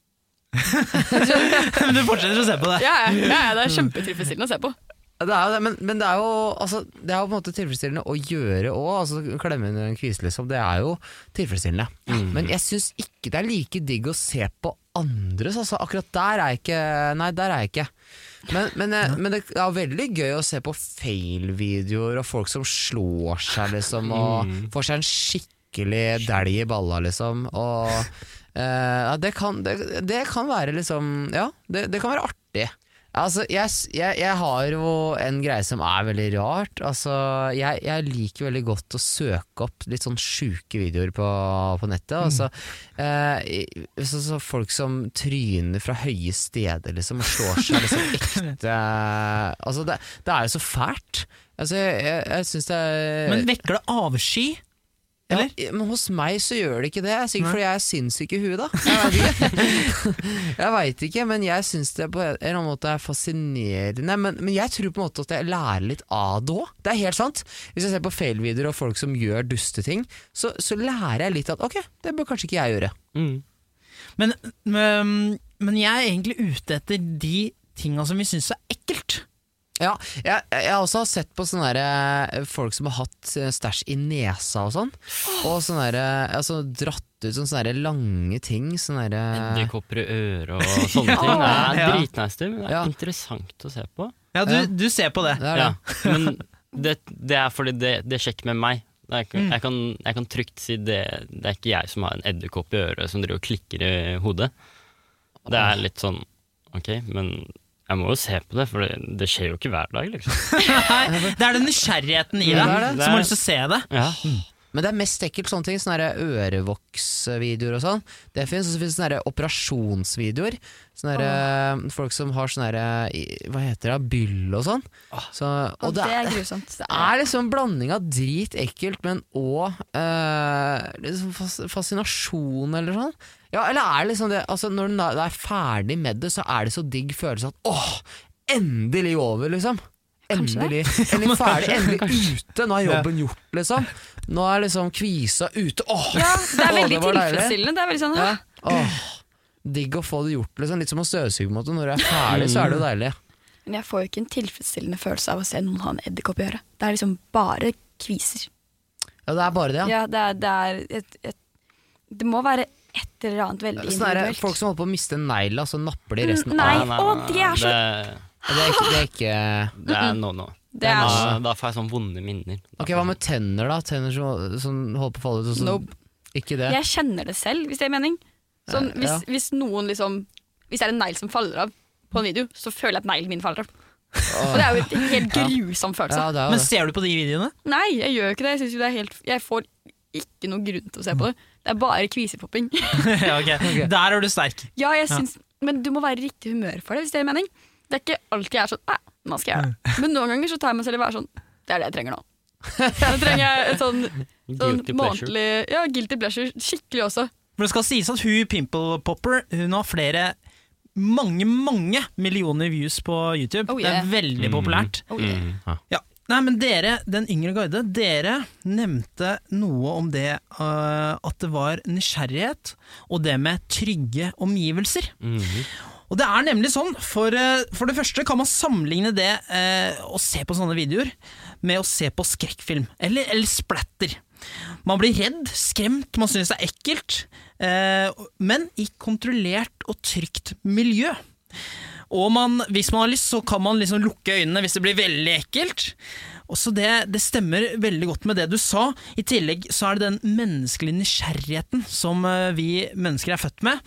Speaker 7: [laughs]
Speaker 6: Men du fortsetter å se på det.
Speaker 7: ja, ja, ja, det er kjempetilfredsstillende å se på.
Speaker 5: Det er jo det, men, men det er jo, altså, det er jo på en måte tilfredsstillende å gjøre òg. Altså, klemme under en kvise, liksom. Det er jo tilfredsstillende. Men jeg syns ikke det er like digg å se på andres. Altså, akkurat der er jeg ikke Nei, der er jeg ikke. Men, men, eh, men det er veldig gøy å se på fail-videoer og folk som slår seg, liksom, og får seg en skikkelig dælj i balla, liksom. Og eh, det, kan, det, det kan være liksom Ja, det, det kan være artig. Altså, jeg, jeg, jeg har jo en greie som er veldig rart. Altså, jeg, jeg liker veldig godt å søke opp litt sånn sjuke videoer på, på nettet. Altså, eh, så, så folk som tryner fra høye steder, liksom, og slår seg liksom [laughs] ekte Altså, det, det er jo så fælt. Altså, jeg, jeg syns det er
Speaker 6: Men vekker det avsky? Eller?
Speaker 5: ja, men hos meg så gjør det ikke det. Sikkert fordi jeg er sinnssyk i huet, da. Jeg vet ikke, [laughs] ikke men jeg syns det på en eller annen måte er fascinerende. Men, men jeg tror på en måte at jeg lærer litt av det òg. Det er helt sant. Hvis jeg ser på fail-videoer og folk som gjør dusteting, så, så lærer jeg litt at ok, det bør kanskje ikke jeg gjøre.
Speaker 8: Mm.
Speaker 6: Men, men, men jeg er egentlig ute etter de tinga som vi syns er ekkelt.
Speaker 5: Ja, jeg, jeg har også sett på sånne der, eh, folk som har hatt eh, stæsj i nesa og sånn. Og sånne der, altså, dratt ut sånne, der lange ting. Sånne
Speaker 8: Edderkopper i øret og sånne [laughs] ting. Det er
Speaker 6: Ja.
Speaker 8: dritnasty, men det er
Speaker 5: Ja.
Speaker 8: interessant å se på.
Speaker 6: Ja, du, du ser på det.
Speaker 5: det
Speaker 8: Ja,
Speaker 5: det.
Speaker 8: men det, det er fordi det, det skjer ikke med meg. Det er
Speaker 6: Mm.
Speaker 8: jeg, kan, jeg kan trygt si det, det er ikke jeg som har en edderkopp i øret som driver og klikker i hodet. Det er litt sånn ok, men jeg må jo se på det, for det, det skjer jo ikke hver dag, liksom. [laughs]
Speaker 6: Nei, det er den nysgjerrigheten i deg
Speaker 5: det er
Speaker 8: det.
Speaker 6: som har lyst til å se det.
Speaker 8: Ja.
Speaker 5: Men det er mest ekkelt sånne ting. Sånne ørevoksvideoer og sånn. Det fins. Og så fins det sånne operasjonsvideoer. Sånne der, oh. Folk som har sånne der, Hva heter det? Byll og sånn. Så,
Speaker 7: Og
Speaker 5: oh,
Speaker 7: det er grusomt.
Speaker 5: det er liksom en blanding av dritekkelt, men òg liksom fascinasjon eller sånn. Ja, eller er det liksom det altså Når du er ferdig med det, så er det så digg følelse at åh, endelig over, liksom.
Speaker 7: Kanskje
Speaker 5: Endelig, endelig ferdig, endelig ute. Nå er jobben gjort, liksom. Nå er liksom kvisa ute. Åh,
Speaker 7: Ja, det er
Speaker 5: Å,
Speaker 7: veldig
Speaker 5: det
Speaker 7: tilfredsstillende. Det er veldig sånn,
Speaker 5: Ja.
Speaker 7: «Åh».
Speaker 5: Digg å få det gjort, liksom. Litt som å støvsuge. på en måte. Når du er ferdig, så er det jo deilig.
Speaker 7: Men jeg får jo ikke en tilfredsstillende følelse av å se noen ha en edderkopp i øret. Det er liksom bare kviser.
Speaker 5: Ja, det er bare det, ja.
Speaker 7: Ja, det er, det er et, et Det må være et eller annet veldig
Speaker 5: Sånn det,
Speaker 7: individuelt.
Speaker 5: folk som holder på å miste negla, så napper de resten
Speaker 7: av nei.
Speaker 5: av.
Speaker 7: å, det er så-
Speaker 8: det,
Speaker 5: Det er ikke, det er ikke
Speaker 8: det er no no.
Speaker 7: Det er
Speaker 8: Da, da får jeg sånne vonde minner. Da
Speaker 5: Ok,
Speaker 8: får
Speaker 5: Hva
Speaker 8: jeg
Speaker 5: med tenner, da? Tenner som, som holder på å falle ut? og så-
Speaker 7: Nope.
Speaker 5: Ikke det?
Speaker 7: Jeg kjenner det selv, hvis det er mening. Sånn, hvis,
Speaker 5: Ja.
Speaker 7: hvis noen liksom Hvis det er en negl som faller av på en video, så føler jeg at neglen min faller av. Og det er jo et helt grusom følelse.
Speaker 5: Ja, det er jo
Speaker 6: Men
Speaker 5: det.
Speaker 6: ser du på de videoene?
Speaker 7: Nei, jeg gjør jo ikke det. Jeg, synes jo det er helt, jeg får ikke noen grunn til å se på det. Det er bare kvisepopping. [laughs]
Speaker 6: ja, ok. Der er du sterk.
Speaker 7: Ja, jeg
Speaker 6: Ja.
Speaker 7: syns, Men du må være i riktig humør for det, hvis det er mening. Det er ikke alltid jeg er sånn Nei, nå skal jeg gjøre det. Men noen ganger så tar jeg meg selv i å være sånn Det er det jeg trenger nå. [laughs] Nå trenger jeg et sånn, sånn
Speaker 8: Guilty pleasure.
Speaker 7: månedlig Ja, guilty pleasure. Skikkelig også.
Speaker 6: Men det skal sies at hun Pimple Popper Hun har flere mange, mange millioner views på YouTube.
Speaker 7: Oh,
Speaker 6: Det er veldig populært.
Speaker 7: Oh, yeah.
Speaker 8: Mm.
Speaker 6: Ja. Nei, men dere, Den yngre guide, dere nevnte noe om det uh, at det var nysgjerrighet, og det med trygge omgivelser.
Speaker 8: Mhm.
Speaker 6: Og det er nemlig sånn, for, øh, for det første kan man sammenligne det eh, å se på sånne videoer med å se på skrekkfilm, eller, eller splatter. Man blir redd, skremt, man synes det er ekkelt, eh, men i kontrollert og trygt miljø. Og man, hvis man har lyst, så kan man liksom lukke øynene hvis det blir veldig ekkelt. Også det, det stemmer veldig godt med det du sa. I tillegg så er det den menneskelige nysgjerrigheten som eh, vi mennesker er født med.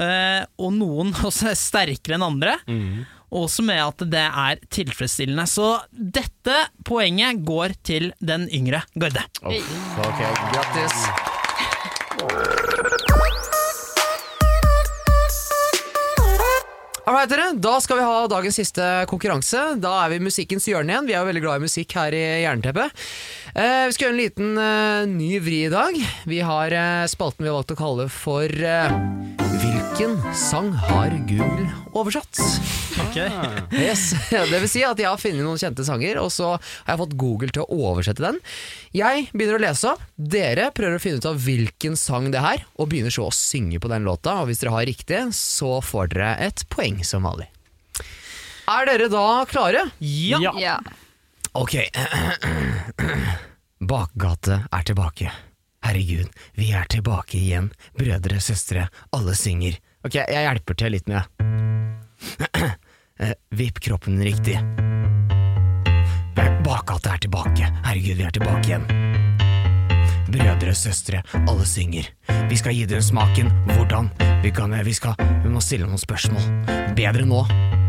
Speaker 6: Eh, og noen [laughs] også er sterkere enn andre.
Speaker 8: Mhm.
Speaker 6: Og også med at det er tilfredsstillende. Så dette poenget går til den yngre garde.
Speaker 5: Ok, grattis. [laughs] Alright, dere. Da skal vi ha dagens siste konkurranse. Da er vi i musikkens hjørne igjen. Vi er jo veldig glad i musikk her i Jernteppet. Eh, vi skal gjøre en liten eh, ny vri i dag. Vi har eh, spalten vi har valgt å kalle for eh, Hvilken sang har Google oversatt? [laughs] Yes. Det vil si at jeg har funnet noen kjente sanger, og så har jeg fått Google til å oversette den. Jeg begynner å lese opp, dere prøver å finne ut av hvilken sang det er, og begynner så å synge på den låta, og hvis dere har riktig, så får dere et poeng som vanlig. Er dere da klare?
Speaker 6: Ja!
Speaker 8: Ja.
Speaker 7: Ja.
Speaker 5: Ok. [clears throat] Bakgate er tilbake. Herregud, vi er tilbake igjen. Brødre, søstre, alle synger. Ok, jeg hjelper til litt med [clears throat] Eh, Vipp kroppen riktig. Bakgata er tilbake. Herregud, vi er tilbake igjen. Brødre, søstre, alle synger. Vi skal gi dere smaken. Hvordan? Vi, kan, vi, skal, vi må stille noen spørsmål. Bedre nå.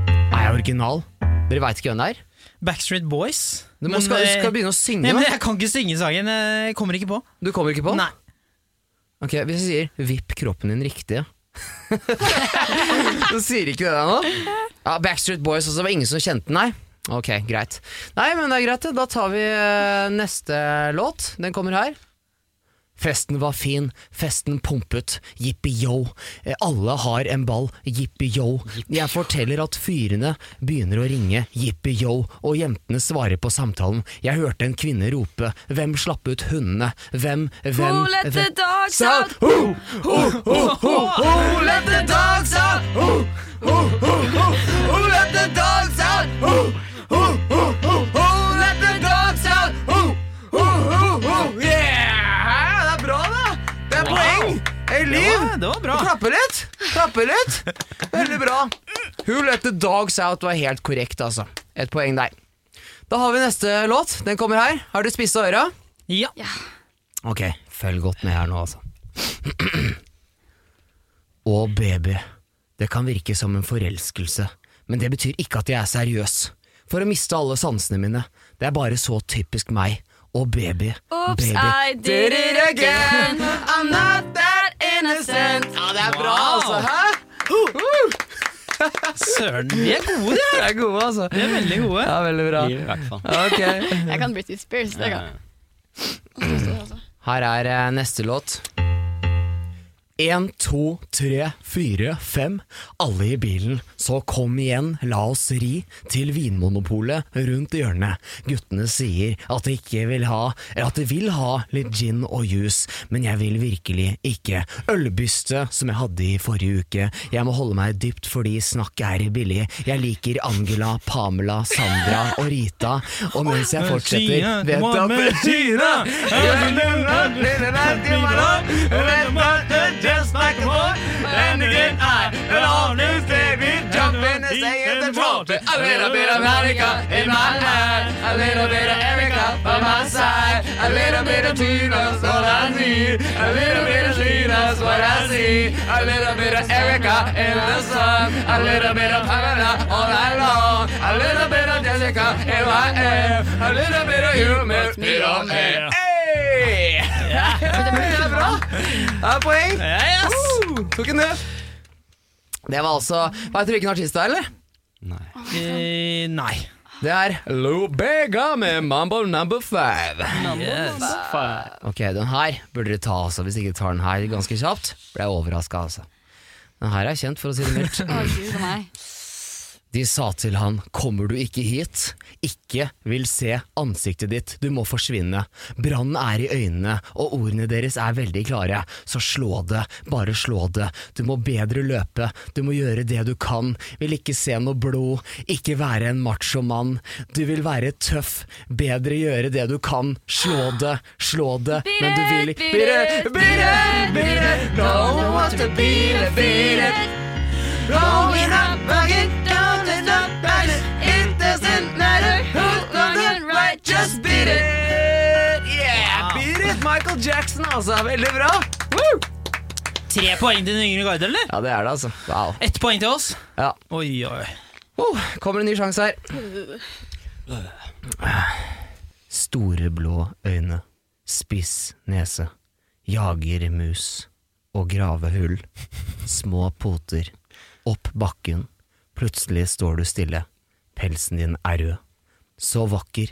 Speaker 5: Er jeg original? Dere veit ikke hvem det er?
Speaker 6: Backstreet Boys.
Speaker 5: Du må
Speaker 6: Men,
Speaker 5: skal,
Speaker 6: eh,
Speaker 5: skal begynne å synge,
Speaker 6: Nei, men. Jeg kan ikke synge sangen. Jeg kommer ikke på.
Speaker 5: Du kommer ikke på?
Speaker 6: Nei.
Speaker 5: Ok, Hvis jeg sier 'vipp kroppen din riktig', [laughs] så sier ikke det deg nå? Ja, Backstreet Boys også, det var ingen som kjente den, nei? Ok, greit. Nei, men det er greit. Da tar vi eh, neste låt. Den kommer her. Festen var fin, festen pumpet, jippi-yo. Eh, Alle har en ball, jippi-yo. Jeg forteller at fyrene begynner å ringe, jippi-yo, og jentene svarer på samtalen. Jeg hørte en kvinne rope, hvem slapp ut hundene? Hvem, hvem
Speaker 7: Who let the
Speaker 5: hvem-
Speaker 7: dogs
Speaker 5: out? Who, who, who, who, who let the dogs out? Litt! Klappe litt! Veldig bra. Who let the dogs out var helt korrekt, altså. Et poeng der. Da har vi neste låt. Den kommer her. Har du spisse øra?
Speaker 6: Ja.
Speaker 5: Ok, følg godt med her nå, altså. [clears throat] Å, baby. Det kan virke som en forelskelse, men det betyr ikke at jeg er seriøs. For å miste alle sansene mine. Det er bare så typisk meg. Å, baby.
Speaker 7: Oops,
Speaker 5: baby.
Speaker 7: I did it again.
Speaker 5: I'm not that innocent. Ja, det er bra,
Speaker 6: Wow.
Speaker 5: altså. Hæ? [laughs]
Speaker 6: Søren, vi er gode, de
Speaker 5: er gode, altså.
Speaker 6: De er veldig gode.
Speaker 5: Ja, veldig bra.
Speaker 8: I hvert fall.
Speaker 5: Okay.
Speaker 7: Jeg kan Britney Spears. Det kan jeg.
Speaker 5: Her er eh, neste låt. En, to, tre, fire, fem. Alle i bilen, så kom igjen, la oss ri til Vinmonopolet rundt hjørnet. Guttene sier at de ikke vil ha, at de vil ha litt gin og juice, men jeg vil virkelig ikke. Ølbyste som jeg hadde i forrige uke. Jeg må holde meg dypt fordi snakk er billig. Jeg liker Angela, Pamela, Sandra og Rita, og mens jeg fortsetter, vet du at just like a boy, and again I will always baby. Jump in and stay in the trumpet. A little bit of Monica in my hand, a little bit of Erica by my side, a little bit of Tina's all I need, a little bit of Tina's what I see, a little bit of Erica in the sun, a little bit of Pamela all night long, a little bit of Jessica in my hair, a little bit of you makes me air. Hey! Det er bra. [laughs] Det er poeng.
Speaker 6: Yes.
Speaker 5: Uh, tok en nøff. Det var altså Vet du hvilken artist det er, eller?
Speaker 8: Nei.
Speaker 6: Eh, nei.
Speaker 5: Det er Lo Bega med Mambo Number Five.
Speaker 6: Yes.
Speaker 5: Ok, den her burde dere ta, altså. Hvis ikke dere tar den her ganske kjapt, blir jeg overraska, altså. Den her er kjent, for å si det mildt. De sa til han, kommer du ikke hit? Ikke vil se ansiktet ditt, du må forsvinne. Brannen er i øynene, og ordene deres er veldig klare. Så slå det, bare slå det. Du må bedre løpe, du må gjøre det du kan. Vil ikke se noe blod, ikke være en macho mann, Du vil være tøff, bedre gjøre det du kan. Slå det, slå det, men du vil ikke Beat it, beat it, beat it, don't one wants to beat it, beat it. It up, bug just beat it. Yeah, beat it, Michael Jackson, altså. Veldig bra. Woo!
Speaker 6: Tre poeng til den yngre garde, eller?
Speaker 5: Ja, det er det, altså. Wow.
Speaker 6: Ett poeng til oss.
Speaker 5: Ja.
Speaker 6: Oi, oi.
Speaker 5: Oh, kommer en ny sjanse her. Store blå øyne, spiss nese, jager mus og grave hull. Små poter, opp bakken. Plutselig står du stille. Pelsen din er rød. Så vakker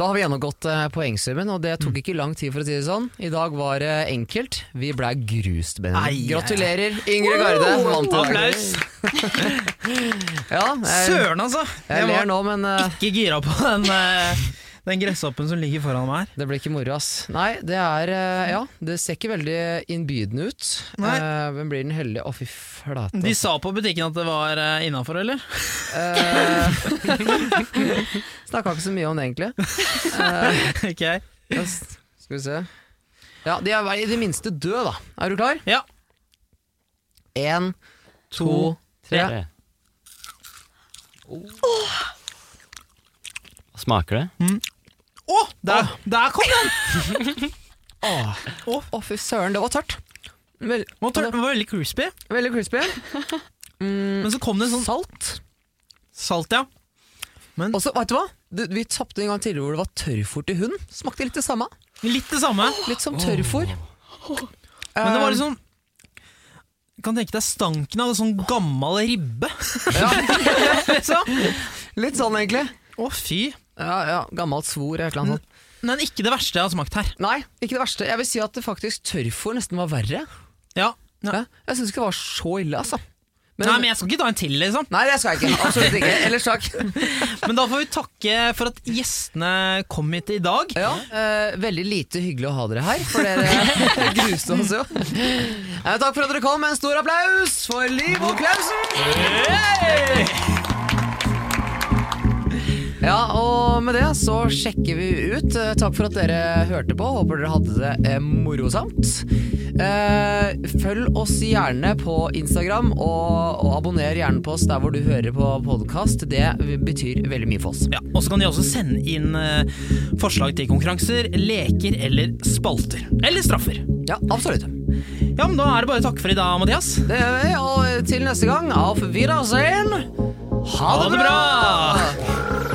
Speaker 5: Da har vi gjennomgått eh, poengsummen, og det tok ikke lang tid for å si det sånn. I dag var det enkelt. Vi blei grust, Benjamin. Gratulerer, Ingrid Garde. Vant i.
Speaker 6: Applaus. [laughs]
Speaker 5: Ja, jeg,
Speaker 6: Søren, altså.
Speaker 5: jeg ler nå, men uh,
Speaker 6: ikke gira på den, eh, den gresshoppen som ligger foran meg her.
Speaker 5: det blir ikke moro, ass. Nei, det er eh, Ja, det ser ikke veldig innbydende ut.
Speaker 6: Nei.
Speaker 5: Eh, Hvem blir den heldige? Å, fy flate.
Speaker 6: De sa på butikken at det var uh, innafor, eller?
Speaker 5: Eh, [laughs] Snakka ikke så mye om det, egentlig. [laughs]
Speaker 6: Ok.
Speaker 5: Skal vi se. Ja, de er i det minste døde, da. Er du klar?
Speaker 6: Ja.
Speaker 5: Én, to, tre.
Speaker 8: tre. Oh. Smaker det?
Speaker 6: Å, der, der kom den! [laughs]
Speaker 5: Å, fy søren, det var tørt. Vel,
Speaker 6: Det var var veldig crispy.
Speaker 5: veldig crispy. [laughs]
Speaker 6: Men så kom det sånn
Speaker 5: Salt.
Speaker 6: salt, ja. Men
Speaker 5: Og så, vet du hva? Du, vi tapte en gang tidligere hvor det var tørrfòr til hund. Smakte litt det samme.
Speaker 6: litt det samme.
Speaker 5: Litt som tørrfôr.
Speaker 6: Men det var liksom kan tenke deg stanken av en sånn gammel ribbe. Ja. [laughs]
Speaker 5: Litt sånn, egentlig.
Speaker 6: Å, fy.
Speaker 5: Ja, ja, Gammelt svor eller et eller annet sånt.
Speaker 6: Men ikke det verste jeg har smakt her.
Speaker 5: Nei, ikke det verste. Jeg vil si at det faktisk tørrfòr nesten var verre.
Speaker 6: Ja, ja.
Speaker 5: Ja, jeg syns ikke det var så ille, altså.
Speaker 6: Nei, men jeg skal ikke ta en til, liksom.
Speaker 5: Nei, det skal jeg ikke. Absolutt ikke. [laughs] Ellers takk. [laughs]
Speaker 6: Men da får vi takke for at gjestene kom hit i dag.
Speaker 5: Ja, eh, veldig lite hyggelig å ha dere her, for dere [laughs] gruste oss jo. Eh, takk for at dere kom. En stor applaus for Liv og Klausen! Ja, og med det så sjekker vi ut. Eh, Takk for at dere hørte på. Håper dere hadde det eh, morosamt. Eh, følg oss gjerne på Instagram, og, og abonner gjerne på oss der hvor du hører på podkast. Det betyr veldig mye for oss.
Speaker 6: Ja, og så kan de også sende inn forslag til konkurranser, leker eller spalter. Eller straffer.
Speaker 5: Ja, absolutt.
Speaker 6: Ja, men Da er det bare å takke for i dag, Mathias.
Speaker 5: Det gjør vi, og til neste gang, auf Wiedersehen! Ha det bra!